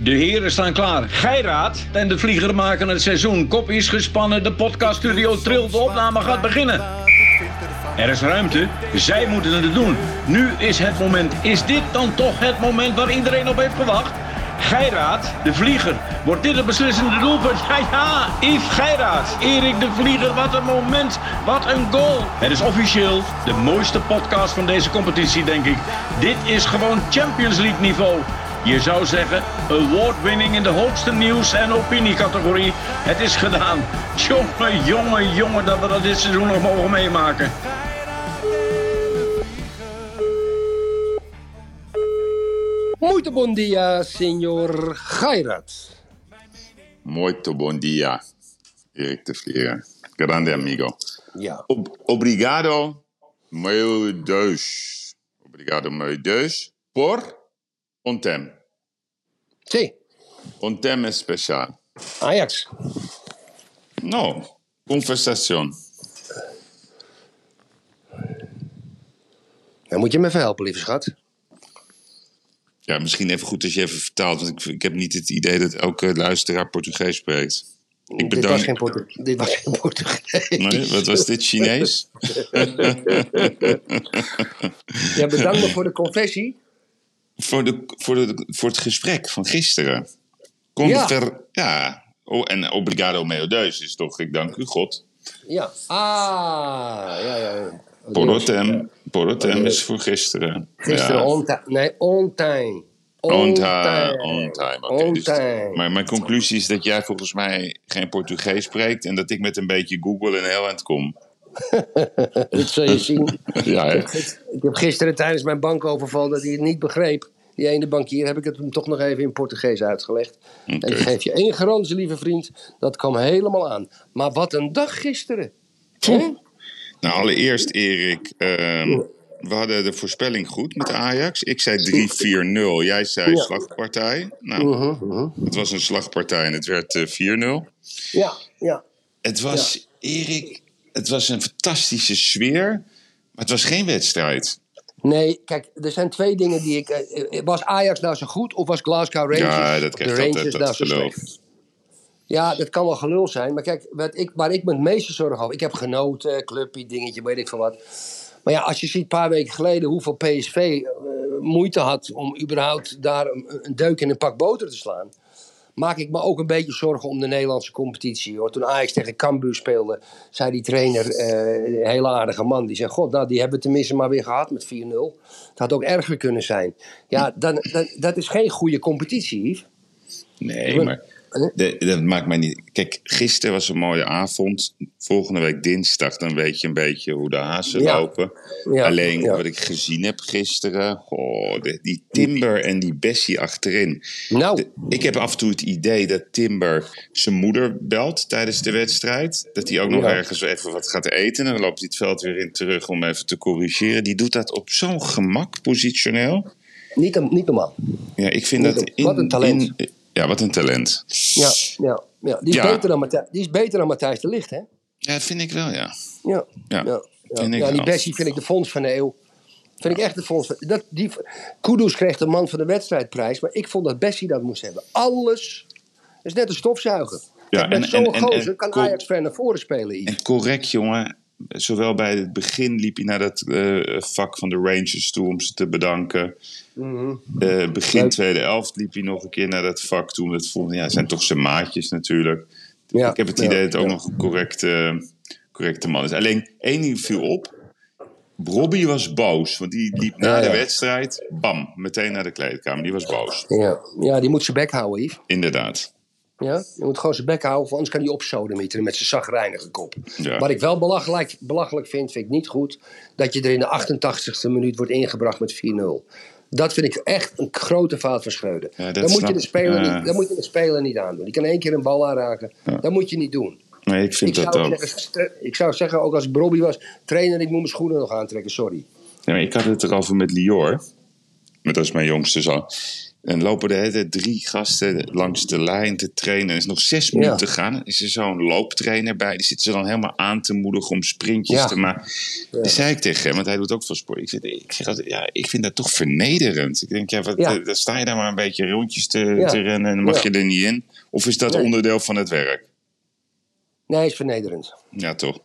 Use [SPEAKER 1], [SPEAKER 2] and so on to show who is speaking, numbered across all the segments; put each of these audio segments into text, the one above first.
[SPEAKER 1] De heren staan klaar. Geiraat en de vlieger maken het seizoen. Kop is gespannen, de podcaststudio trilt, de opname gaat beginnen. Er is ruimte, zij moeten het doen. Nu is het moment. Is dit dan toch het moment waar iedereen op heeft gewacht? Geiraat, de vlieger. Wordt dit het beslissende doelpunt? Ja, ja, Yves Geiraat. Erik de Vlieger, wat een moment. Wat een goal. Het is officieel de mooiste podcast van deze competitie, denk ik. Dit is gewoon Champions League niveau. Je zou zeggen, award-winning in de hoogste nieuws- en opiniecategorie. Het is gedaan. Jongen, jongen, jongen, dat we dat dit seizoen nog mogen meemaken.
[SPEAKER 2] Muito bom dia, senhor Gairat.
[SPEAKER 3] Muito bom dia, Erik de Vlieger. Grande amigo.
[SPEAKER 2] Ja.
[SPEAKER 3] Ob- obrigado, meu Deus. Obrigado, meu Deus, por ontem.
[SPEAKER 2] Sim,
[SPEAKER 3] Ontem é especial.
[SPEAKER 2] Ajax.
[SPEAKER 3] No, conversação.
[SPEAKER 2] Dan moet je me even helpen, lieve schat.
[SPEAKER 3] Ja, misschien even goed als je even vertaalt, want ik, ik heb niet het idee dat elke luisteraar Portugees spreekt. Ik
[SPEAKER 2] Dit
[SPEAKER 3] bedank...
[SPEAKER 2] was geen, Portu dit was geen Portugees.
[SPEAKER 3] Nee, wat was dit, Chinees?
[SPEAKER 2] Ja, bedankt me voor de confessie.
[SPEAKER 3] Voor, de, voor, de, voor het gesprek van gisteren. Conver ja. Oh, en obrigado meu Deus is toch, ik dank u God.
[SPEAKER 2] Ja. Ah, ja, ja. ja.
[SPEAKER 3] Porotem, Porotem is voor gisteren.
[SPEAKER 2] Gisteren
[SPEAKER 3] Ja.
[SPEAKER 2] on time. Nee, on time.
[SPEAKER 3] On time, on time. oké.
[SPEAKER 2] On
[SPEAKER 3] Dus-
[SPEAKER 2] time.
[SPEAKER 3] maar mijn conclusie is dat jij volgens mij geen Portugees spreekt... en dat ik met een beetje Google en heel eind kom.
[SPEAKER 2] Dat zul je zien.
[SPEAKER 3] Ja?
[SPEAKER 2] Ik heb gisteren tijdens mijn bankoverval dat hij het niet begreep. Die ene bankier heb ik het hem toch nog even in Portugees uitgelegd. En ik geef je één garantie, lieve vriend. Dat kwam helemaal aan. Maar wat een dag gisteren.
[SPEAKER 3] Nou, allereerst Erik... ehm, we hadden de voorspelling goed met Ajax. Ik zei 3-4-0. Jij zei
[SPEAKER 2] Ja.
[SPEAKER 3] slagpartij. Nou, het was een slagpartij en het werd eh, 4-0.
[SPEAKER 2] Ja, ja.
[SPEAKER 3] Het was, Erik, het was een fantastische sfeer, maar het was geen wedstrijd.
[SPEAKER 2] Nee, kijk, er zijn twee dingen die ik. eh, eh, Was Ajax nou zo goed of was Glasgow Rangers?
[SPEAKER 3] Ja, dat
[SPEAKER 2] de
[SPEAKER 3] krijgt
[SPEAKER 2] Rangers
[SPEAKER 3] altijd
[SPEAKER 2] nou
[SPEAKER 3] dat
[SPEAKER 2] zo
[SPEAKER 3] geloof.
[SPEAKER 2] slecht? Ja, dat kan wel gelul zijn. Maar kijk, wat ik, waar ik me het meeste zorgen over. Ik heb genoten, clubje, dingetje, weet ik veel wat. Maar ja, als je ziet een paar weken geleden hoeveel PSV eh, moeite had om überhaupt daar een, een deuk in een pak boter te slaan. Maak ik me ook een beetje zorgen om de Nederlandse competitie. Hoor. Toen Ajax tegen Cambuur speelde, zei die trainer, eh, een hele aardige man, die zei: God, nou, die hebben we tenminste maar weer gehad met 4-0. Het had ook erger kunnen zijn. Ja, dan, dan, dat is geen goede competitie, Yves.
[SPEAKER 3] Nee, maar de- dat maakt mij niet. Kijk, gisteren was een mooie avond. Volgende week dinsdag, dan weet je een beetje hoe de hazen
[SPEAKER 2] Ja.
[SPEAKER 3] lopen.
[SPEAKER 2] Ja,
[SPEAKER 3] Alleen
[SPEAKER 2] ja.
[SPEAKER 3] wat ik gezien heb gisteren, oh, de- die Timber en die Bessie achterin.
[SPEAKER 2] Nou,
[SPEAKER 3] De- ik heb af en toe het idee dat Timber zijn moeder belt tijdens de wedstrijd. Dat hij ook nog ergens even wat gaat eten. En dan loopt hij het veld weer in terug om even te corrigeren. Die doet dat op zo'n gemak, positioneel.
[SPEAKER 2] niet, niet normaal.
[SPEAKER 3] Ja, ik vind dat...
[SPEAKER 2] een- wat een talent.
[SPEAKER 3] in- ja, wat een talent.
[SPEAKER 2] Ja, ja, ja. Die, is
[SPEAKER 3] Ja.
[SPEAKER 2] beter dan Matthijs, die is beter dan Matthijs de Licht, hè?
[SPEAKER 3] Ja, dat vind ik wel, ja.
[SPEAKER 2] Ja,
[SPEAKER 3] Ja,
[SPEAKER 2] ja, ja.
[SPEAKER 3] vind ik
[SPEAKER 2] ja die. Bessie vind ik de fonds van de eeuw. Vind ik echt de fonds van dat, die, Kudus kreeg de man van de wedstrijdprijs, maar ik vond dat Bessie dat moest hebben. Alles is net een stofzuiger.
[SPEAKER 3] Ja, en-
[SPEAKER 2] zo'n
[SPEAKER 3] en- en-
[SPEAKER 2] gozer
[SPEAKER 3] en
[SPEAKER 2] kan Ajax ver naar voren spelen.
[SPEAKER 3] En correct, jongen. Zowel bij het begin liep hij naar dat eh, vak van de Rangers toe om ze te bedanken.
[SPEAKER 2] Mhm.
[SPEAKER 3] Eh, begin
[SPEAKER 2] Leuk.
[SPEAKER 3] tweede elft liep hij nog een keer naar dat vak toe. Dat voelde, ja, zijn toch zijn maatjes natuurlijk.
[SPEAKER 2] Ja,
[SPEAKER 3] ik heb het
[SPEAKER 2] ja,
[SPEAKER 3] idee dat het ook nog een correcte, correcte man is. Alleen één ding viel op. Robbie was boos, want die liep na de wedstrijd, bam, meteen naar de kleedkamer. Die was boos.
[SPEAKER 2] Ja. ja, die moet zijn bek houden, Yves.
[SPEAKER 3] Inderdaad.
[SPEAKER 2] Ja, je moet gewoon zijn bek houden, anders kan hij opsodemieteren met zijn zagrijnige kop.
[SPEAKER 3] Ja.
[SPEAKER 2] Wat ik wel belachelijk, belachelijk vind, vind ik niet goed, dat je er in de 88ste minuut wordt ingebracht met 4-0. Dat vind ik echt een grote fout van Schreuder.
[SPEAKER 3] Ja, dat
[SPEAKER 2] moet je de speler
[SPEAKER 3] ja.
[SPEAKER 2] niet, dat moet je de speler niet aandoen. Die kan één keer een bal aanraken. Dat moet je niet doen.
[SPEAKER 3] Nee, ik vind
[SPEAKER 2] Ik
[SPEAKER 3] dat
[SPEAKER 2] zou,
[SPEAKER 3] ook.
[SPEAKER 2] zeggen, ik zou zeggen, ook als ik Bobby was, trainer, ik moet mijn schoenen nog aantrekken, sorry.
[SPEAKER 3] Ja, maar ik had het erover met Lior. Maar dat is mijn jongste zoon. En lopen de hele drie gasten langs de lijn te trainen. Er is nog zes minuten te gaan. Is er zo'n looptrainer bij. Die zit ze dan helemaal aan te moedigen om sprintjes
[SPEAKER 2] Ja.
[SPEAKER 3] te maken. Dat zei ik tegen hem, want hij doet ook veel sport. Ik, zeg, ik, zeg altijd, ja, ik vind dat toch vernederend. Ik denk, ja, wat,
[SPEAKER 2] Ja.
[SPEAKER 3] eh, dan sta je daar maar een beetje rondjes te,
[SPEAKER 2] Ja.
[SPEAKER 3] te rennen. En dan mag
[SPEAKER 2] Ja.
[SPEAKER 3] je er niet in. Of is dat
[SPEAKER 2] Nee.
[SPEAKER 3] onderdeel van het werk?
[SPEAKER 2] Nee, is vernederend.
[SPEAKER 3] Ja, toch.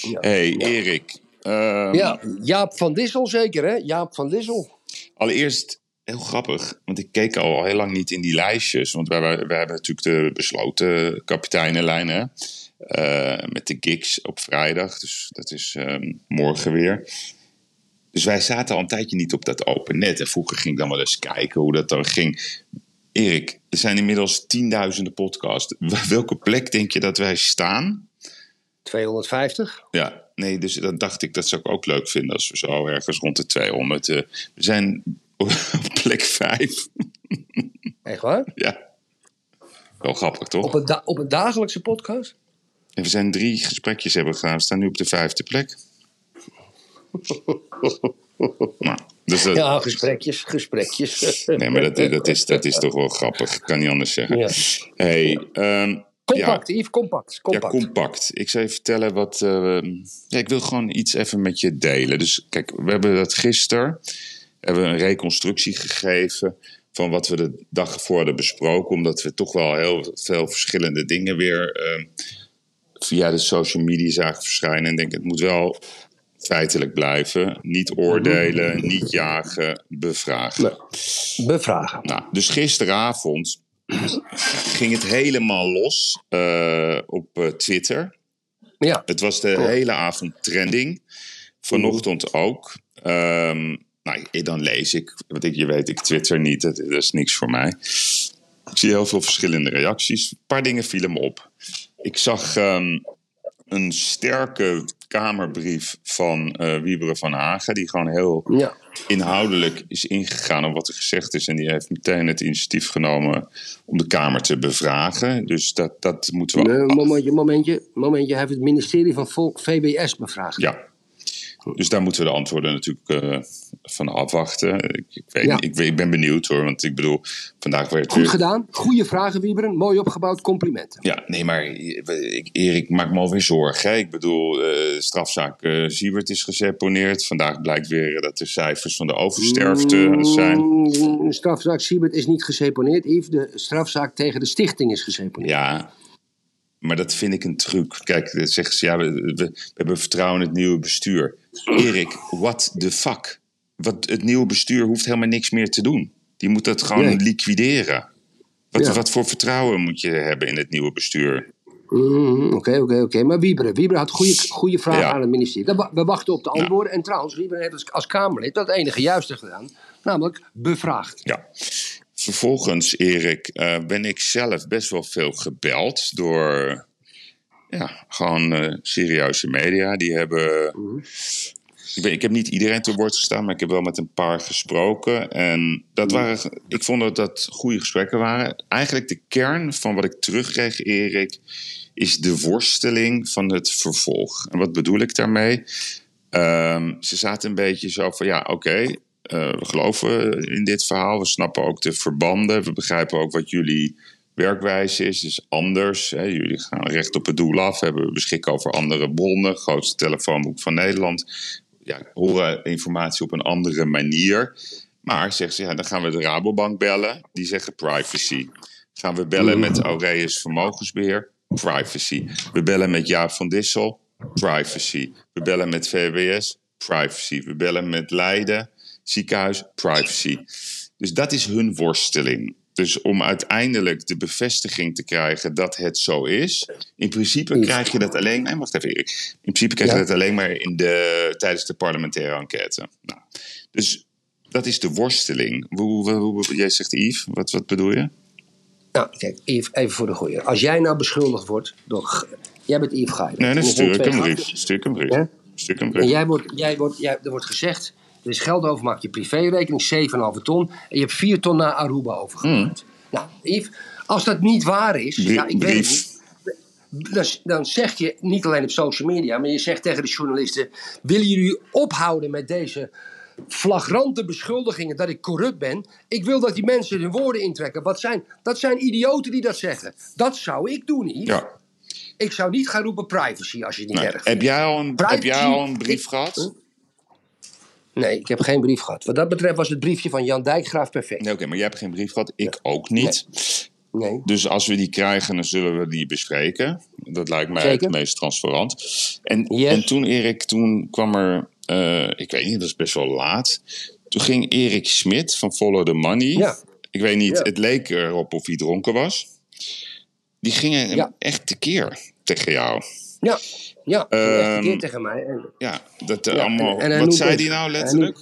[SPEAKER 2] Ja.
[SPEAKER 3] hey,
[SPEAKER 2] Ja.
[SPEAKER 3] Erik. ehm,
[SPEAKER 2] Ja, Jaap van Dissel zeker, hè? Jaap van Dissel.
[SPEAKER 3] Allereerst heel grappig, want ik keek al heel lang niet in die lijstjes. Want wij, wij, wij hebben natuurlijk de besloten kapiteinenlijn hè? Eh, met de gigs op vrijdag. Dus dat is ehm, morgen weer. Dus wij zaten al een tijdje niet op dat open net. En vroeger ging ik dan wel eens kijken hoe dat dan ging. Erik, er zijn inmiddels tienduizenden podcasts. Welke plek denk je dat wij staan?
[SPEAKER 2] 250.
[SPEAKER 3] Ja, nee, dus dan dacht ik dat zou ik ook leuk vinden als we zo ergens rond de 200. eh, we zijn plek 5.
[SPEAKER 2] Echt waar?
[SPEAKER 3] Ja. Wel grappig, toch?
[SPEAKER 2] Op een, op een dagelijkse podcast?
[SPEAKER 3] En we zijn drie gesprekjes hebben gedaan. We staan nu op de vijfde plek. nou, dus dat,
[SPEAKER 2] Ja, gesprekjes, gesprekjes.
[SPEAKER 3] Nee, maar dat, dat, is, dat is toch wel grappig. Ik kan niet anders zeggen.
[SPEAKER 2] Ja.
[SPEAKER 3] Hey, ehm,
[SPEAKER 2] Compact,
[SPEAKER 3] ja,
[SPEAKER 2] Yves, compact. compact.
[SPEAKER 3] Ja, compact. Ik zal je vertellen wat. eh, ja, ik wil gewoon iets even met je delen. Dus kijk, we hebben dat gisteren. Hebben we een reconstructie gegeven. van wat we de dag ervoor hadden besproken. Omdat we toch wel heel veel verschillende dingen weer. eh, via de social media zagen verschijnen. En denk, het moet wel feitelijk blijven. Niet oordelen, niet jagen, bevragen.
[SPEAKER 2] Nee. Bevragen.
[SPEAKER 3] Nou, dus gisteravond ging het helemaal los eh, op eh, Twitter.
[SPEAKER 2] Ja,
[SPEAKER 3] Het was de hele avond trending. Vanochtend ook. Ehm, nou, dan lees ik, want ik, je weet, ik twitter niet, dat, dat is niks voor mij. Ik zie heel veel verschillende reacties. Een paar dingen vielen me op. Ik zag ehm, een sterke kamerbrief van eh Wieberen van Hagen, die gewoon heel
[SPEAKER 2] ja.
[SPEAKER 3] inhoudelijk is ingegaan op wat er gezegd is. En die heeft meteen het initiatief genomen om de Kamer te bevragen. Dus dat, dat moeten we.
[SPEAKER 2] Nee, momentje, momentje, momentje. Hij heeft het ministerie van Volk, VBS bevraagd.
[SPEAKER 3] Ja. Dus daar moeten we de antwoorden natuurlijk eh, van afwachten. Ik, ik, weet,
[SPEAKER 2] Ja.
[SPEAKER 3] ik, ben benieuwd hoor, want ik bedoel, vandaag werd
[SPEAKER 2] Goed
[SPEAKER 3] weer-
[SPEAKER 2] gedaan. Goede vragen, Wieberen. Mooi opgebouwd. Complimenten.
[SPEAKER 3] Ja, nee, maar ik, Erik, maak me alweer zorgen. Hè? Ik bedoel, eh strafzaak eh Siebert is geseponeerd. Vandaag blijkt weer dat de cijfers van de oversterfte zijn.
[SPEAKER 2] Mm, De strafzaak Siebert is niet geseponeerd, Yves. De strafzaak tegen de stichting is geseponeerd.
[SPEAKER 3] Ja, maar dat vind ik een truc. Kijk, dan zeggen ze, ja, we, we, hebben vertrouwen in het nieuwe bestuur. Erik, what the fuck? Wat, het nieuwe bestuur hoeft helemaal niks meer te doen. Die moet dat gewoon
[SPEAKER 2] Nee.
[SPEAKER 3] liquideren. Wat,
[SPEAKER 2] Ja.
[SPEAKER 3] wat voor vertrouwen moet je hebben in het nieuwe bestuur?
[SPEAKER 2] Mhm, Oké, oké, oké. Maar Wieberen, Wieberen had goede, goede vragen
[SPEAKER 3] Ja.
[SPEAKER 2] aan het ministerie. We wachten op de antwoorden. En trouwens, Wieberen heeft als, als Kamerlid dat enige juiste gedaan. Namelijk bevraagd.
[SPEAKER 3] Ja. Vervolgens, Erik, eh, ben ik zelf best wel veel gebeld door ja, gewoon eh, serieuze media. Die hebben. Ik, heb niet iedereen te woord gestaan, maar ik heb wel met een paar gesproken. En dat waren, ik vond dat dat goede gesprekken waren. Eigenlijk de kern van wat ik terugkreeg, Erik, is de worsteling van het vervolg. En wat bedoel ik daarmee? Ehm, ze zaten een beetje zo van, ja, oké, eh, we geloven in dit verhaal. We snappen ook de verbanden. We begrijpen ook wat jullie werkwijze is. Dus anders. Hè. Jullie gaan recht op het doel af. Hebben we beschikken over andere bronnen. Grootste telefoonboek van Nederland. Ja, horen informatie op een andere manier. Maar zeggen ze, ja, dan gaan we de Rabobank bellen. Die zeggen privacy. Gaan we bellen met Aureus Vermogensbeheer? Privacy. We bellen met Jaap van Dissel? Privacy. We bellen met VWS? Privacy. We bellen met Leiden? Ziekenhuis? Privacy. Dus dat is hun worsteling. Dus om uiteindelijk de bevestiging te krijgen dat het zo is. In principe krijg je dat alleen. Nee, wacht even, Erik. In principe krijg je
[SPEAKER 2] Ja.
[SPEAKER 3] dat alleen maar in de, tijdens de parlementaire enquête. Nou, dus dat is de worsteling. Hoe, hoe, hoe- jij zegt Yves, wat, wat bedoel je?
[SPEAKER 2] Nou, kijk, Yves, even voor de goeie. Als jij nou beschuldigd wordt door... Jij bent Yves Gaijden.
[SPEAKER 3] Nee, dan stuur
[SPEAKER 2] zijn
[SPEAKER 3] ik een brief.
[SPEAKER 2] gasten.
[SPEAKER 3] Stuur ik een brief.
[SPEAKER 2] Ja?
[SPEAKER 3] Stuur ik een
[SPEAKER 2] En
[SPEAKER 3] brief.
[SPEAKER 2] jij wordt, jij wordt, jij, er wordt gezegd, er is geld overmaakt je privérekening, 7,5 ton. En je hebt 4 ton naar Aruba overgemaakt. Nou, Yves, als dat niet waar is,
[SPEAKER 3] Brie-
[SPEAKER 2] ja, ik weet het niet. Dan, dan zeg je niet alleen op social media, maar je zegt tegen de journalisten: willen jullie ophouden met deze flagrante beschuldigingen dat ik corrupt ben. Ik wil dat die mensen hun woorden intrekken. Wat zijn, dat zijn idioten die dat zeggen. Dat zou ik doen, Yves.
[SPEAKER 3] Ja.
[SPEAKER 2] Ik zou niet gaan roepen privacy als je het niet
[SPEAKER 3] Nou,
[SPEAKER 2] erg
[SPEAKER 3] heb, jij al een, heb jij al een brief
[SPEAKER 2] ik-
[SPEAKER 3] gehad?
[SPEAKER 2] Nee, ik heb geen brief gehad. Wat dat betreft was het briefje van Jan Dijkgraaf perfect.
[SPEAKER 3] Nee, oké, maar jij hebt geen brief gehad. Ik ook niet.
[SPEAKER 2] Nee.
[SPEAKER 3] Dus als we die krijgen, dan zullen we die bespreken. Dat lijkt mij
[SPEAKER 2] Zeker.
[SPEAKER 3] het meest transparant. En,
[SPEAKER 2] Yes.
[SPEAKER 3] en toen, Erik, toen kwam er, eh, ik weet niet, dat is best wel laat. Toen ging Erik Smit van Follow the Money.
[SPEAKER 2] Ja.
[SPEAKER 3] Ik weet niet,
[SPEAKER 2] Ja.
[SPEAKER 3] het leek erop of hij dronken was. Die gingen
[SPEAKER 2] Ja.
[SPEAKER 3] echt tekeer tegen jou.
[SPEAKER 2] Ja, ja. Een keer
[SPEAKER 3] Ehm,
[SPEAKER 2] tegen mij. En-
[SPEAKER 3] Ja, dat eh,
[SPEAKER 2] Ja,
[SPEAKER 3] allemaal.
[SPEAKER 2] en- en hij
[SPEAKER 3] wat zei
[SPEAKER 2] het-
[SPEAKER 3] hij nou letterlijk?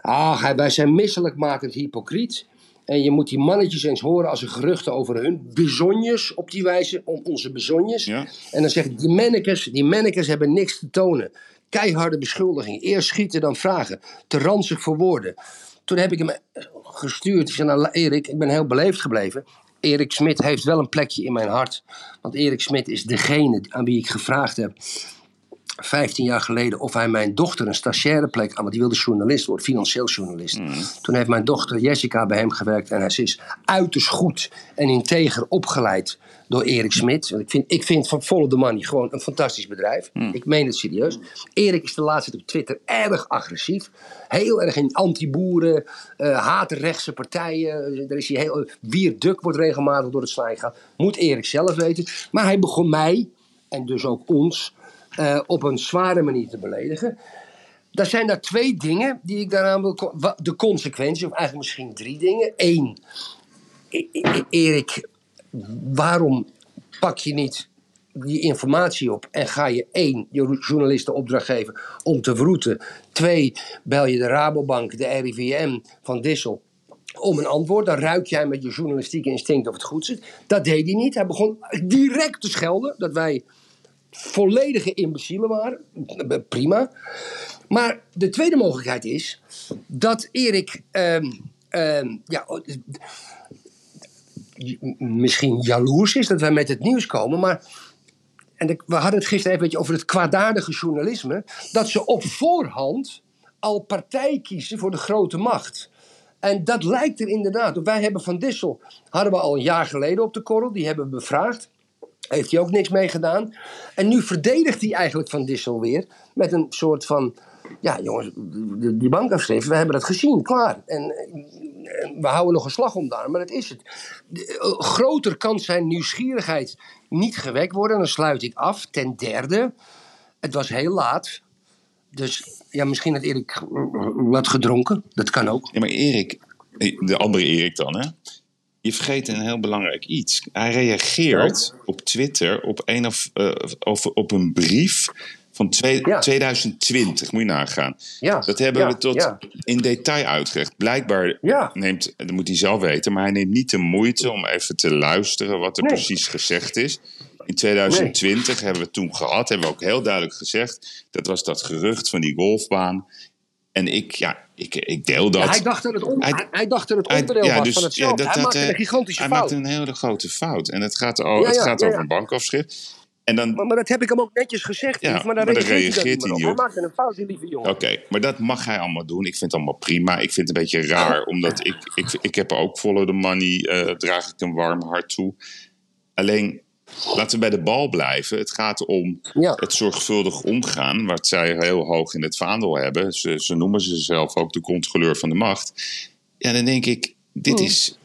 [SPEAKER 2] Ah, hij- wij zijn misselijkmakend hypocriet. En je moet die mannetjes eens horen als er geruchten over hun bezonjes op die wijze, om onze bezonjes.
[SPEAKER 3] Ja.
[SPEAKER 2] En dan zeg ik, die mannekes, die mannekes hebben niks te tonen. Keiharde beschuldiging. Eerst schieten, dan vragen. Te ranzig voor woorden. Toen heb ik hem gestuurd. Ik zei, nou Erik, ik ben heel beleefd gebleven. Erik Smit heeft wel een plekje in mijn hart. Want Erik Smit is degene aan wie ik gevraagd heb 15 jaar geleden of hij mijn dochter een stagiaire plek aan, want die wilde journalist worden, financieel journalist. Toen heeft mijn dochter Jessica bij hem gewerkt en hij is uiterst goed en integer opgeleid door Erik Smit. Ik vind, ik vind van Follow the Money gewoon een fantastisch bedrijf. Ik meen het serieus. Erik is de laatste tijd op Twitter erg agressief. Heel erg in anti-boeren, eh haat rechtse partijen. Er is hij heel, Wierduk wordt regelmatig door het slaan gegaan. Moet Erik zelf weten. Maar hij begon mij, en dus ook ons, eh, op een zware manier te beledigen. Er zijn daar twee dingen die ik daaraan wil. De consequenties, of eigenlijk misschien drie dingen. Eén, E- E- Erik, waarom pak je niet die informatie op en ga je één, je journalisten opdracht geven om te wroeten. Twee, bel je de Rabobank, de RIVM van Dissel om een antwoord. Dan ruik jij met je journalistieke instinct of het goed zit. Dat deed hij niet. Hij begon direct te schelden dat wij volledige imbecielen waren. Prima. Maar de tweede mogelijkheid is dat Erik ehm, ehm, ja, misschien jaloers is dat wij met het nieuws komen, maar. En we hadden het gisteren even beetje over het kwaadaardige journalisme. Dat ze op voorhand al partij kiezen voor de grote macht. En dat lijkt er inderdaad. Wij hebben Van Dissel, hadden we al een jaar geleden op de korrel. Die hebben we bevraagd. Heeft hij ook niks mee gedaan. En nu verdedigt hij eigenlijk Van Dissel weer. Met een soort van. Ja, jongens, die, bankafschrift, we hebben dat gezien, klaar. En, eh, we houden nog een slag om daar, maar dat is het. Eh, groter kan zijn nieuwsgierigheid niet gewekt worden. Dan sluit ik af. Ten derde, het was heel laat. Dus ja, misschien had Erik eh, wat gedronken. Dat kan ook.
[SPEAKER 3] Ja, maar Erik, de andere Erik dan, hè? Je vergeet een heel belangrijk iets. Hij reageert op Twitter op een, of, eh, of op een brief van twee-
[SPEAKER 2] Ja.
[SPEAKER 3] 2020. Moet je nagaan.
[SPEAKER 2] Ja,
[SPEAKER 3] Dat hebben
[SPEAKER 2] ja,
[SPEAKER 3] we tot in detail uitgelegd. Blijkbaar neemt, dat moet hij zelf weten, maar hij neemt niet de moeite om even te luisteren wat er
[SPEAKER 2] Nee.
[SPEAKER 3] precies gezegd is. In 2020 hebben we toen gehad, hebben we ook heel duidelijk gezegd. Dat was dat gerucht van die golfbaan. En ik, ja, ik, ik deel dat.
[SPEAKER 2] Ja, hij, dacht dat het on-
[SPEAKER 3] Hij-
[SPEAKER 2] hij, hij dacht dat het
[SPEAKER 3] Hij-
[SPEAKER 2] onderdeel
[SPEAKER 3] ja,
[SPEAKER 2] was
[SPEAKER 3] dus-
[SPEAKER 2] van
[SPEAKER 3] ja,
[SPEAKER 2] hetzelfde.
[SPEAKER 3] dat-
[SPEAKER 2] hij maakte
[SPEAKER 3] eh,
[SPEAKER 2] een gigantische
[SPEAKER 3] hij
[SPEAKER 2] fout.
[SPEAKER 3] maakte een hele grote fout. En het gaat, o-
[SPEAKER 2] Ja,
[SPEAKER 3] het gaat over een bankafschrift. En dan,
[SPEAKER 2] Maar, maar dat heb ik hem ook netjes gezegd.
[SPEAKER 3] Ja,
[SPEAKER 2] maar daar reageert hij,
[SPEAKER 3] reageert hij
[SPEAKER 2] niet op. Hij maakte een fout, die lieve jongen.
[SPEAKER 3] Oké, maar dat mag hij allemaal doen. Ik vind het allemaal prima. Ik vind het een beetje raar, omdat ik, ik, ik heb ook follow the money, eh, draag ik een warm hart toe. Alleen, laten we bij de bal blijven. Het gaat om
[SPEAKER 2] Ja.
[SPEAKER 3] het zorgvuldig omgaan, wat zij heel hoog in het vaandel hebben. Ze, ze noemen zichzelf ook de controleur van de macht. Ja, dan denk ik, dit
[SPEAKER 2] Hmm.
[SPEAKER 3] is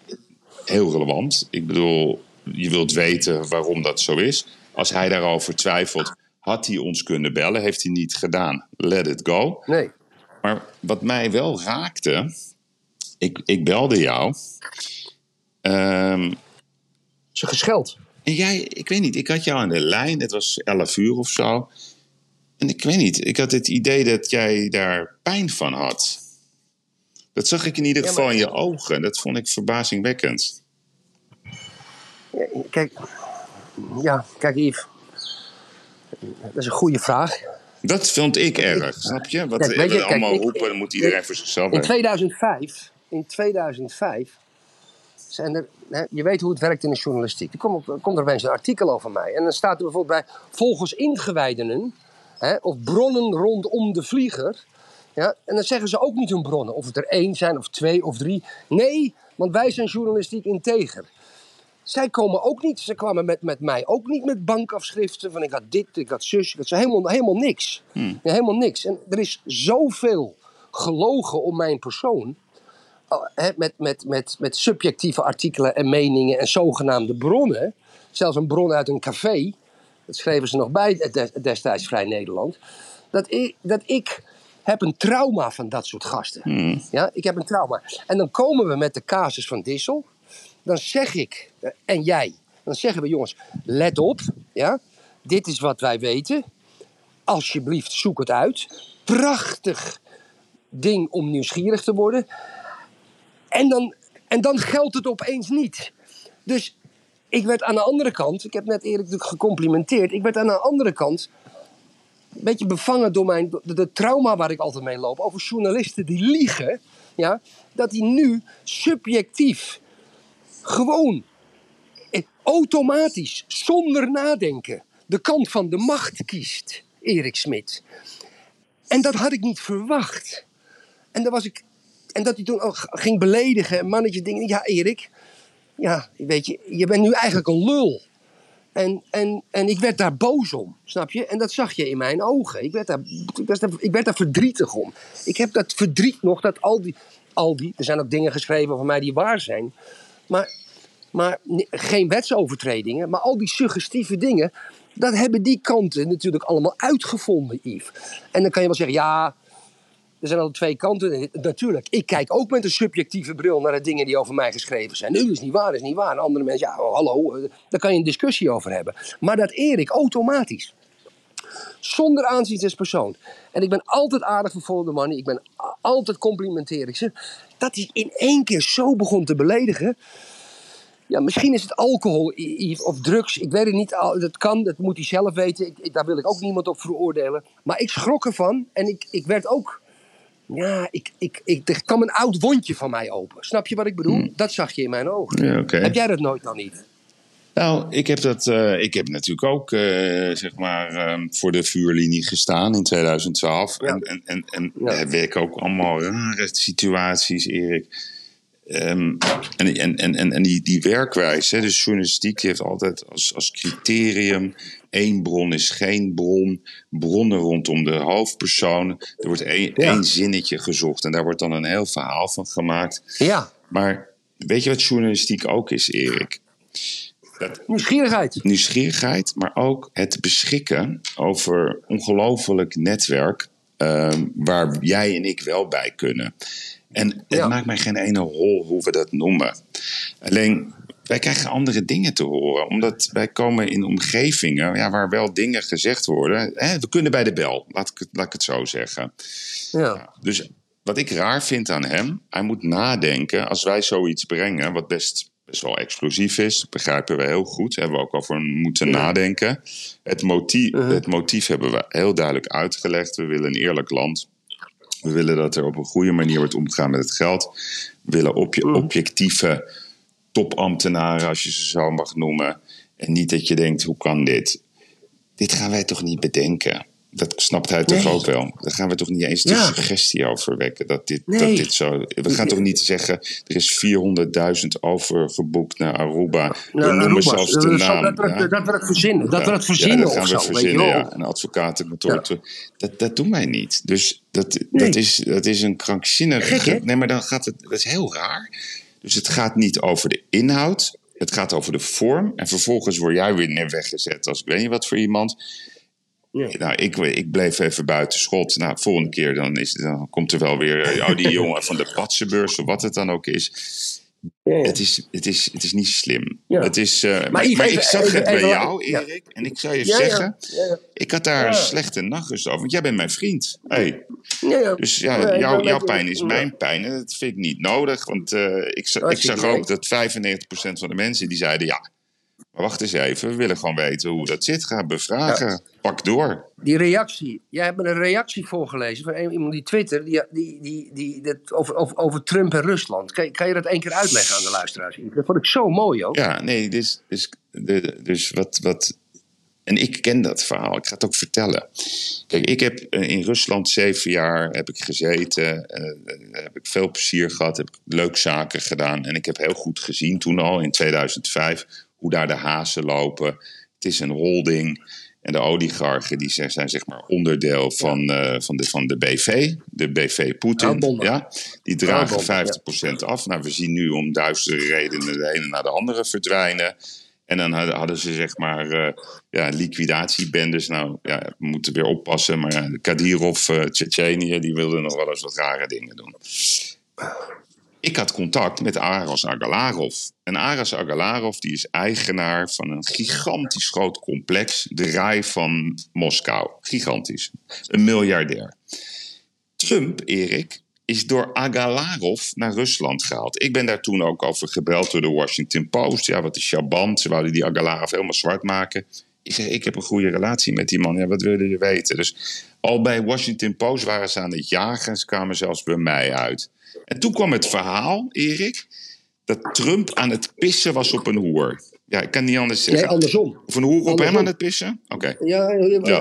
[SPEAKER 3] heel relevant. Ik bedoel, je wilt weten waarom dat zo is. Als hij daarover twijfelt, had hij ons kunnen bellen. Heeft hij niet gedaan. Let it go.
[SPEAKER 2] Nee.
[SPEAKER 3] Maar wat mij wel raakte, ik, ik belde jou. Ehm,
[SPEAKER 2] Ze gescheld.
[SPEAKER 3] En jij, ik weet niet, ik had jou aan de lijn. Het was 11 uur of zo. En ik weet niet, ik had het idee dat jij daar pijn van had. Dat zag ik in ieder
[SPEAKER 2] Ja,
[SPEAKER 3] geval
[SPEAKER 2] maar-
[SPEAKER 3] in je ogen. Dat vond ik verbazingwekkend.
[SPEAKER 2] Ja, kijk, ja, kijk Yves. Dat is een goede vraag.
[SPEAKER 3] Dat vond ik erg, snap je? Wat
[SPEAKER 2] Kijk,
[SPEAKER 3] we
[SPEAKER 2] weet je,
[SPEAKER 3] allemaal
[SPEAKER 2] kijk, ik-
[SPEAKER 3] roepen, dan moet iedereen voor zichzelf
[SPEAKER 2] In
[SPEAKER 3] weten.
[SPEAKER 2] 2005, in 2005 zijn er, hè, je weet hoe het werkt in de journalistiek. Er komt, er komt er opeens een artikel over mij. En dan staat er bijvoorbeeld bij, volgens ingewijdenen, hè, of bronnen rondom de vlieger, Ja? En dan zeggen ze ook niet hun bronnen. Of het er één zijn, of twee, of drie. Nee, want wij zijn journalistiek integer. Zij komen ook niet, ze kwamen met, met mij ook niet met bankafschriften. Van ik had dit, ik had zus, ik had zo. Helemaal, helemaal niks. Ja, helemaal niks. En er is zoveel gelogen om mijn persoon. Hè, met, met, met, met subjectieve artikelen en meningen en zogenaamde bronnen. Zelfs een bron uit een café. Dat schreven ze nog bij eh, des- destijds Vrij Nederland. Dat ik, dat ik heb een trauma van dat soort gasten. Ja, ik heb een trauma. En dan komen we met de casus van Dissel. Dan zeg ik, eh, en jij, dan zeggen we jongens, let op. Ja, dit is wat wij weten. Alsjeblieft, zoek het uit. Prachtig ding om nieuwsgierig te worden. En dan, en dan geldt het opeens niet. Dus ik werd aan de andere kant, ik heb net eerlijk natuurlijk gecomplimenteerd, ik werd aan de andere kant een beetje bevangen door mijn, de, de trauma waar ik altijd mee loop. Over journalisten die liegen, ja, dat die nu subjectief gewoon eh, automatisch, zonder nadenken, de kant van de macht kiest, Erik Smit. En dat had ik niet verwacht. En, daar was ik, en dat hij toen ook ging beledigen en mannetje dingen. Ja, Erik, ja, weet je, je bent nu eigenlijk een lul. En, en, en ik werd daar boos om, snap je? En dat zag je in mijn ogen. Ik werd daar, ik werd daar, ik werd daar verdrietig om. Ik heb dat verdriet nog, dat al die, al die... Er zijn ook dingen geschreven over mij die waar zijn. Maar, maar geen wetsovertredingen. Maar al die suggestieve dingen... Dat hebben die kanten natuurlijk allemaal uitgevonden, Yves. En dan kan je wel zeggen, ja... Er zijn al twee kanten. Natuurlijk, ik kijk ook met een subjectieve bril naar de dingen die over mij geschreven zijn. Nu is niet waar, is niet waar. Andere mensen, ja, hallo, eh, daar kan je een discussie over hebben. Maar dat Erik automatisch, zonder aanzien des persoon. En ik ben altijd aardig voor Follow the. Ik ben altijd complimenteer ik ze. Dat hij in één keer zo begon te beledigen. Ja, misschien is het alcohol of drugs. Ik weet het niet. Dat kan, dat moet hij zelf weten. Ik, ik- daar wil ik ook niemand op veroordelen. Maar ik schrok ervan. En ik, ik werd ook... Ja, ik, ik, ik, er kwam een oud wondje van mij open. Snap je wat ik bedoel? Dat zag je in mijn ogen.
[SPEAKER 3] Ja.
[SPEAKER 2] Heb jij dat nooit dan niet?
[SPEAKER 3] Nou, ik heb, dat, eh, ik heb natuurlijk ook eh, zeg maar, ehm, voor de vuurlinie gestaan in 2012.
[SPEAKER 2] Ja.
[SPEAKER 3] En, en, en, en
[SPEAKER 2] Ja.
[SPEAKER 3] ik ook allemaal rare situaties, Erik. Ehm, en en, en, en, die, die werkwijze, hè, dus journalistiek heeft altijd als, als criterium... één bron is geen bron, bronnen rondom de hoofdpersoon. Er wordt één,
[SPEAKER 2] Ja.
[SPEAKER 3] één zinnetje gezocht en daar wordt dan een heel verhaal van gemaakt.
[SPEAKER 2] Ja,
[SPEAKER 3] Maar weet je wat journalistiek ook is, Erik? Dat,
[SPEAKER 2] nieuwsgierigheid.
[SPEAKER 3] nieuwsgierigheid, maar ook het beschikken over ongelooflijk netwerk ehm, waar jij en ik wel bij kunnen. En het
[SPEAKER 2] Ja.
[SPEAKER 3] maakt mij geen ene hol hoe we dat noemen. Alleen, wij krijgen andere dingen te horen, omdat wij komen in omgevingen ja, waar wel dingen gezegd worden. Hè, we kunnen bij de bel, laat ik, laat ik het zo zeggen.
[SPEAKER 2] Ja.
[SPEAKER 3] Dus wat ik raar vind aan hem, hij moet nadenken als wij zoiets brengen, wat best, best wel explosief is, begrijpen we heel goed, hebben we ook over moeten nadenken. Het motief, het motief hebben we heel duidelijk uitgelegd. We willen een eerlijk land. We willen dat er op een goede manier wordt omgegaan met het geld. We willen obje- objectieve topambtenaren, als je ze zo mag noemen. En niet dat je denkt, hoe kan dit? Dit gaan wij toch niet bedenken? Dat snapt hij toch ook wel? Daar gaan we toch niet eens de
[SPEAKER 2] Ja.
[SPEAKER 3] suggestie over wekken. Dat dit,
[SPEAKER 2] Nee.
[SPEAKER 3] dat dit zo. We gaan toch niet zeggen. Er is 400.000 overgeboekt naar Aruba. we
[SPEAKER 2] Nou,
[SPEAKER 3] noemen
[SPEAKER 2] Aruba,
[SPEAKER 3] zelfs de
[SPEAKER 2] dat, dat,
[SPEAKER 3] naam.
[SPEAKER 2] dat,
[SPEAKER 3] ja.
[SPEAKER 2] dat, we het verzinnen. Dat we het
[SPEAKER 3] Ja,
[SPEAKER 2] verzinnen
[SPEAKER 3] dat gaan we verzinnen, ja. Een advocatenkantoor. Dat, dat doen wij niet. Dus dat,
[SPEAKER 2] Nee.
[SPEAKER 3] dat, is, dat is een krankzinnige... Nee, maar dan gaat het... Dat is heel raar. Dus het gaat niet over de inhoud. Het gaat over de vorm. En vervolgens word jij weer neer weggezet als ik weet niet wat voor iemand.
[SPEAKER 2] Ja.
[SPEAKER 3] Nou, ik, ik bleef even buiten schot. Nou, volgende keer dan, is, dan komt er wel weer... eh, Oh, die jongen van de Patsenbeurs of wat het dan ook is.
[SPEAKER 2] Ja, ja.
[SPEAKER 3] Het is, het is, het is niet slim. Het is, eh, maar
[SPEAKER 2] Yves,
[SPEAKER 3] maar
[SPEAKER 2] even-
[SPEAKER 3] ik zag
[SPEAKER 2] even-
[SPEAKER 3] het bij jou. Erik. En ik zou je zeggen... Ik had daar een slechte nachtrust over, want jij bent mijn vriend. Hey. Dus ja, jouw, pijn is mijn pijn. En dat vind ik niet nodig, want eh, ik, ik zag ook dat 95% van de mensen die zeiden... ja, maar wacht eens even, we willen gewoon weten hoe dat zit. Ga bevragen, pak door.
[SPEAKER 2] Die reactie. Jij hebt me een reactie voorgelezen van iemand die Twitter. Die, die, die, die, dat over, over, over Trump en Rusland. Kan, je- kan je dat één keer uitleggen aan de luisteraars? Dat vond ik zo mooi ook.
[SPEAKER 3] Ja, nee, dus, dus, dus wat, wat en ik ken dat verhaal. Ik ga het ook vertellen. Kijk, ik heb eh, in Rusland zeven jaar heb ik gezeten. Uh, heb ik veel plezier gehad. Heb ik leuke zaken gedaan. En ik heb heel goed gezien toen al in 2005 hoe daar de hazen lopen. Het is een holding. En de oligarchen die zijn, zijn zeg maar onderdeel van, uh, van, de, van de BV, de BV Poetin. Ja, die dragen 50% af. Nou, we zien nu om duizenden redenen de ene naar de andere verdwijnen. En dan hadden ze zeg maar uh, ja, liquidatiebendes. Nou, ja, we moeten weer oppassen. Maar ja, Kadirov, uh, Tsjetsjenië, die wilden nog wel eens wat rare dingen doen. Ik had contact met Aras Agalarov. En Aras Agalarov die is eigenaar van een gigantisch groot complex. De rij van Moskou. Gigantisch. Een miljardair. Trump, Erik, is door Agalarov naar Rusland gehaald. Ik ben daar toen ook over gebeld door de Washington Post. Ja, wat is Shaban? Ze wouden die Agalarov helemaal zwart maken. Ik zei, ik heb een goede relatie met die man. Ja, wat willen je weten? Dus al bij Washington Post waren ze aan het jagen. Ze kwamen zelfs bij mij uit. En toen kwam het verhaal, Erik, dat Trump aan het pissen was op een hoer. Ja, ik kan niet anders zeggen.
[SPEAKER 2] Nee, andersom.
[SPEAKER 3] Of een hoer op hem aan het pissen? Oké.
[SPEAKER 2] Ja,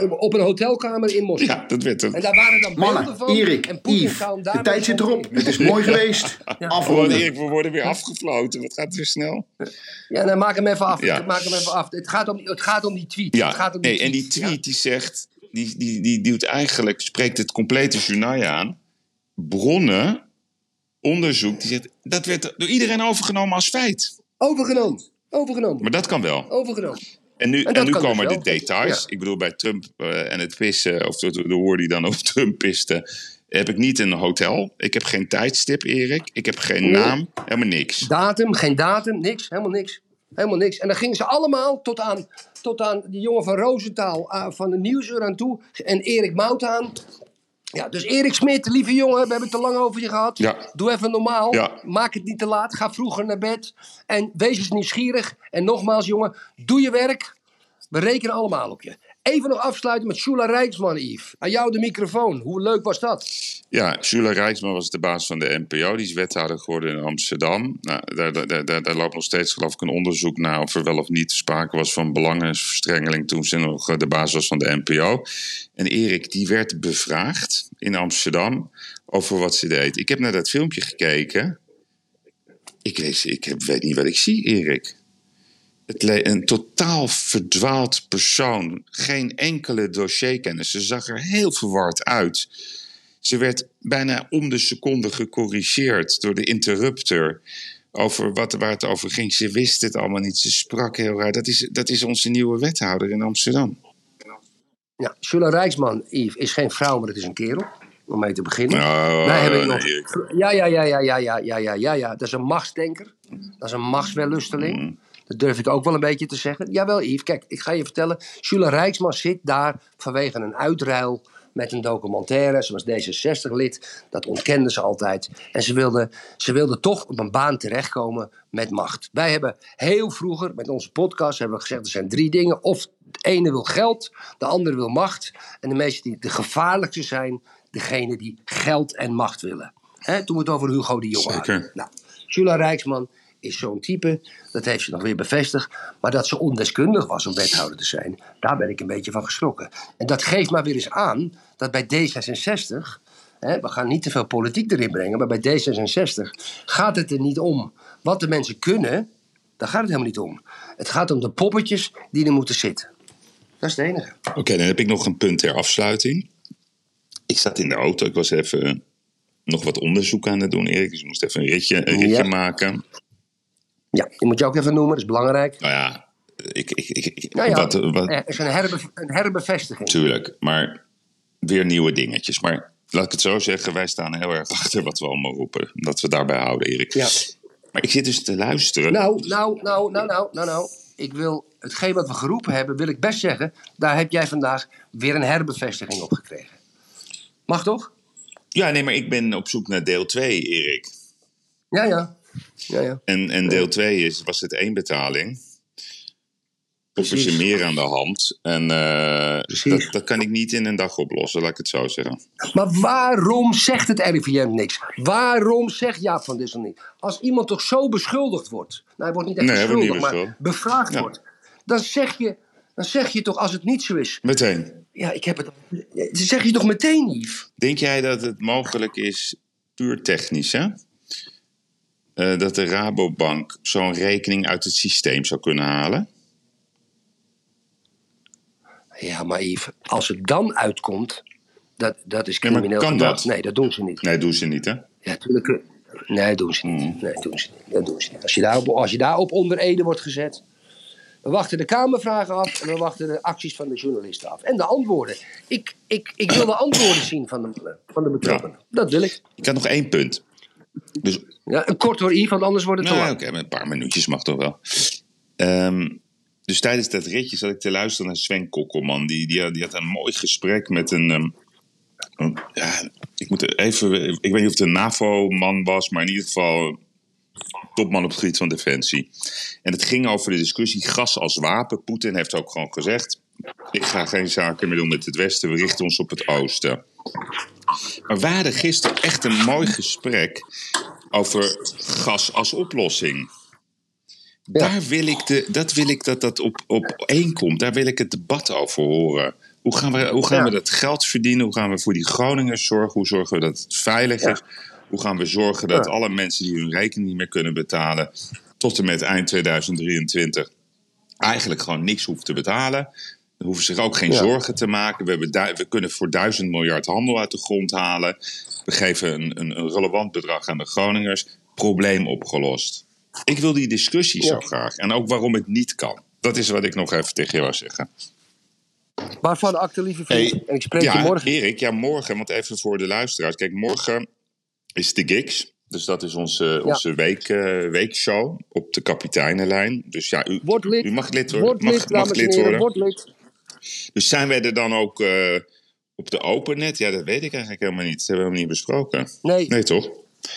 [SPEAKER 2] op een hotelkamer in Moskou.
[SPEAKER 3] Ja, dat werd het.
[SPEAKER 2] En daar waren dan
[SPEAKER 4] Mannen,
[SPEAKER 2] van.
[SPEAKER 4] Erik,
[SPEAKER 2] en
[SPEAKER 4] Yves, de tijd zit erop. Het is mooi geweest.
[SPEAKER 3] Oh,
[SPEAKER 4] Afronden.
[SPEAKER 3] Erik, we worden weer afgefloten. Wat gaat het weer snel?
[SPEAKER 2] Ja, dan maak hem even af.
[SPEAKER 3] Ja.
[SPEAKER 2] Maak hem even af. Het gaat om, het gaat om die tweet. het
[SPEAKER 3] Ja,
[SPEAKER 2] gaat om die
[SPEAKER 3] nee, en die
[SPEAKER 2] tweet.
[SPEAKER 3] die zegt, die, die, die duwt eigenlijk, spreekt het complete journaal aan. Bronnen, onderzoek, die zegt, dat werd door iedereen overgenomen als feit.
[SPEAKER 2] Overgenomen. Overgenomen.
[SPEAKER 3] Maar dat kan wel.
[SPEAKER 2] Overgenomen.
[SPEAKER 3] En nu,
[SPEAKER 2] En
[SPEAKER 3] nu
[SPEAKER 2] kan
[SPEAKER 3] komen
[SPEAKER 2] dus
[SPEAKER 3] de details.
[SPEAKER 2] Ja.
[SPEAKER 3] Ik bedoel, bij Trump eh, en het pissen, of de, de, hoor die dan over Trump piste, heb ik niet een hotel. Ik heb geen tijdstip, Erik. Ik heb geen
[SPEAKER 2] Nee.
[SPEAKER 3] naam, helemaal niks.
[SPEAKER 2] Datum, geen datum, niks. Helemaal niks. Helemaal niks. En dan gingen ze allemaal tot aan, tot aan die jongen van Roosentaal, ah, van de Nieuwsuur aan toe. En Erik Mout aan. Ja, dus Erik Smit, lieve jongen, we hebben het te lang over je gehad.
[SPEAKER 3] Ja.
[SPEAKER 2] Doe even normaal.
[SPEAKER 3] Ja.
[SPEAKER 2] Maak het niet te laat. Ga vroeger naar bed. En wees eens nieuwsgierig. En nogmaals, jongen, doe je werk. We rekenen allemaal op je. Even nog afsluiten met Shula Rijksman, Yves. Aan jou de microfoon. Hoe leuk was dat?
[SPEAKER 3] Ja, Sula Rijksman was de baas van de NPO. Die is wethouder geworden in Amsterdam. Nou, daar, daar, daar, daar loopt nog steeds geloof ik een onderzoek naar of er wel of niet sprake was van belangenverstrengeling toen ze nog eh, de baas was van de NPO. En Erik, die werd bevraagd in Amsterdam over wat ze deed. Ik heb naar dat filmpje gekeken. Ik, weet- ik heb- weet niet wat ik zie, Erik. Het een totaal verdwaald persoon. Geen enkele dossierkennis. Ze zag er heel verward uit. Ze werd bijna om de seconde gecorrigeerd door de interrupter. Over wat, waar het over ging. Ze wist het allemaal niet. Ze sprak heel raar. Dat is, dat is onze nieuwe wethouder in Amsterdam.
[SPEAKER 2] Ja, Shula Rijksman, Yves, is geen vrouw, maar het is een kerel. Om mee te beginnen.
[SPEAKER 3] Oh,
[SPEAKER 2] Wij hebben nog... Ja, ja, ja, ja, ja, ja, ja, ja, ja, ja. Dat is een machtsdenker. Dat is een machtswellusteling.
[SPEAKER 3] Mm.
[SPEAKER 2] Dat durf ik ook wel een beetje te zeggen. Jawel, Yves, kijk, ik ga je vertellen. Shula Rijksman zit daar vanwege een uitruil met een documentaire. Ze was D66-lid. Dat ontkende ze altijd. En ze wilde, ze wilde toch op een baan terechtkomen met macht. Wij hebben heel vroeger met onze podcast hebben we gezegd... er zijn drie dingen. Of de ene wil geld, de andere wil macht. En de meeste die de gevaarlijkste zijn... degene die geld en macht willen. Toen we het over Hugo de Jonge
[SPEAKER 3] Zeker.
[SPEAKER 2] hadden. Nou, Jula Rijksman is zo'n type, dat heeft ze nog weer bevestigd. Maar dat ze ondeskundig was om wethouder te zijn, daar ben ik een beetje van geschrokken. En dat geeft maar weer eens aan dat bij D66, hè, we gaan niet te veel politiek erin brengen, maar bij D66 gaat het er niet om wat de mensen kunnen. Daar gaat het helemaal niet om. Het gaat om de poppetjes die er moeten zitten. Dat is het enige.
[SPEAKER 3] Oké, dan heb ik nog een punt ter afsluiting. Ik zat in de auto. Ik was even nog wat onderzoek aan het doen, Erik. Dus ik moest even een ritje, een ritje
[SPEAKER 2] Ja.
[SPEAKER 3] maken.
[SPEAKER 2] Ja, die moet je ook even noemen, dat is belangrijk.
[SPEAKER 3] Nou ja, ik, ik, ik,
[SPEAKER 2] Nou ja,
[SPEAKER 3] wat, wat,
[SPEAKER 2] er is een, herbe, een herbevestiging.
[SPEAKER 3] Tuurlijk, maar weer nieuwe dingetjes. Maar laat ik het zo zeggen, wij staan heel erg achter wat we allemaal roepen. Dat we daarbij houden, Erik.
[SPEAKER 2] Ja.
[SPEAKER 3] Maar ik zit dus te luisteren.
[SPEAKER 2] Nou, nou, nou, nou, nou, nou, nou. Ik wil hetgeen wat we geroepen hebben, wil ik best zeggen. Daar heb jij vandaag weer een herbevestiging op gekregen. Mag toch?
[SPEAKER 3] Ja, nee, maar ik ben op zoek naar deel 2, Erik.
[SPEAKER 2] Ja, ja. Ja, ja.
[SPEAKER 3] En, en deel 2 is, was het één betaling. Of is er meer aan de hand? En eh, dat, dat kan ik niet in een dag oplossen, laat ik het zo zeggen.
[SPEAKER 2] Maar waarom zegt het RIVM niks? Waarom zegt Jaap van Dissel niet? Als iemand toch zo beschuldigd wordt. Nou, hij wordt niet echt
[SPEAKER 3] Nee,
[SPEAKER 2] beschuldigd, maar bevraagd
[SPEAKER 3] Ja.
[SPEAKER 2] wordt. Dan zeg je, dan zeg je toch als het niet zo is.
[SPEAKER 3] Meteen.
[SPEAKER 2] Ja, ik heb het. Dan zeg je toch meteen, Yves?
[SPEAKER 3] Denk jij dat het mogelijk is, puur technisch, hè? Eh, dat de Rabobank zo'n rekening uit het systeem zou kunnen halen?
[SPEAKER 2] Ja, maar Yves, als het dan uitkomt, dat, dat is
[SPEAKER 3] Ja,
[SPEAKER 2] crimineel
[SPEAKER 3] kan dat?
[SPEAKER 2] Nee, dat doen ze niet.
[SPEAKER 3] Nee, doen ze niet, hè?
[SPEAKER 2] Ja, tuurlijk. eh, Nee, doen ze niet. Nee, doen ze niet. Dat doen ze niet. Als je daarop, als je daarop onder Ede wordt gezet. We wachten de Kamervragen af en we wachten de acties van de journalisten af. En de antwoorden. Ik, ik, ik wil de antwoorden zien van de, van de betrokkenen. Dat wil ik.
[SPEAKER 3] Ik had nog één punt. Dus
[SPEAKER 2] Ja, een kort hoor, Yves, want anders wordt het te
[SPEAKER 3] Nou,
[SPEAKER 2] lang.
[SPEAKER 3] oké, een paar minuutjes mag toch wel. Ehm, dus tijdens dat ritje zat ik te luisteren naar Sven Kokkelman. Die, die, had- die had een mooi gesprek met een. ehm, een- ja, ik, moet even, ik weet niet of het een NAVO-man was, maar in ieder geval topman op het gebied van defensie. En het ging over de discussie gas als wapen. Poetin heeft ook gewoon gezegd: ik ga geen zaken meer doen met het Westen, we richten ons op het Oosten. Maar we hadden gisteren echt een mooi gesprek over gas als oplossing. Daar wil ik de, dat wil ik dat dat op, op één komt. Daar wil ik het debat over horen. Hoe gaan, we, hoe gaan
[SPEAKER 2] Ja.
[SPEAKER 3] we dat geld verdienen? Hoe gaan we voor die Groningers zorgen? Hoe zorgen we dat het veilig
[SPEAKER 2] Ja.
[SPEAKER 3] is? Hoe gaan we zorgen dat alle mensen die hun rekening niet meer kunnen betalen... tot en met eind 2023 eigenlijk gewoon niks hoeven te betalen? Hoeven zich ook geen
[SPEAKER 2] Ja.
[SPEAKER 3] zorgen te maken. We, hebben we kunnen voor duizend miljard handel uit de grond halen. We geven een, een, een relevant bedrag aan de Groningers. Probleem opgelost. Ik wil die discussie zo graag. En ook waarom het niet kan. Dat is wat ik nog even tegen je wou zeggen.
[SPEAKER 2] Waarvan acte, lieve vriend.
[SPEAKER 3] Hey,
[SPEAKER 2] en ik spreek je morgen.
[SPEAKER 3] Erik, ja, morgen, want even voor de luisteraars. Kijk, morgen is de Gigs. Dus dat is onze, onze week, eh, weekshow op de kapiteinenlijn. Dus ja, u,
[SPEAKER 2] lid.
[SPEAKER 3] u mag lid worden.
[SPEAKER 2] Word
[SPEAKER 3] mag,
[SPEAKER 2] lid,
[SPEAKER 3] mag lid
[SPEAKER 2] heren.
[SPEAKER 3] worden.
[SPEAKER 2] Word lid.
[SPEAKER 3] Dus zijn wij er dan ook eh, op de opennet? Ja, dat weet ik eigenlijk helemaal niet. Dat hebben we helemaal niet besproken.
[SPEAKER 2] Nee.
[SPEAKER 3] Nee, toch?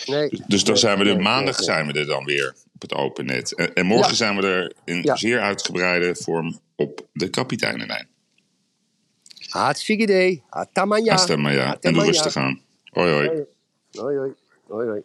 [SPEAKER 2] Nee.
[SPEAKER 3] Dus dan
[SPEAKER 2] Nee,
[SPEAKER 3] zijn we er
[SPEAKER 2] nee,
[SPEAKER 3] maandag
[SPEAKER 2] nee,
[SPEAKER 3] zijn we er dan weer op het opennet. En, en morgen
[SPEAKER 2] Ja.
[SPEAKER 3] zijn we er in
[SPEAKER 2] Ja.
[SPEAKER 3] zeer uitgebreide vorm op de kapiteinenlijn.
[SPEAKER 2] Hartstikke idee.
[SPEAKER 3] Maar ja. En doe rustig aan. Hoi hoi.
[SPEAKER 2] Hoi hoi. Hoi hoi.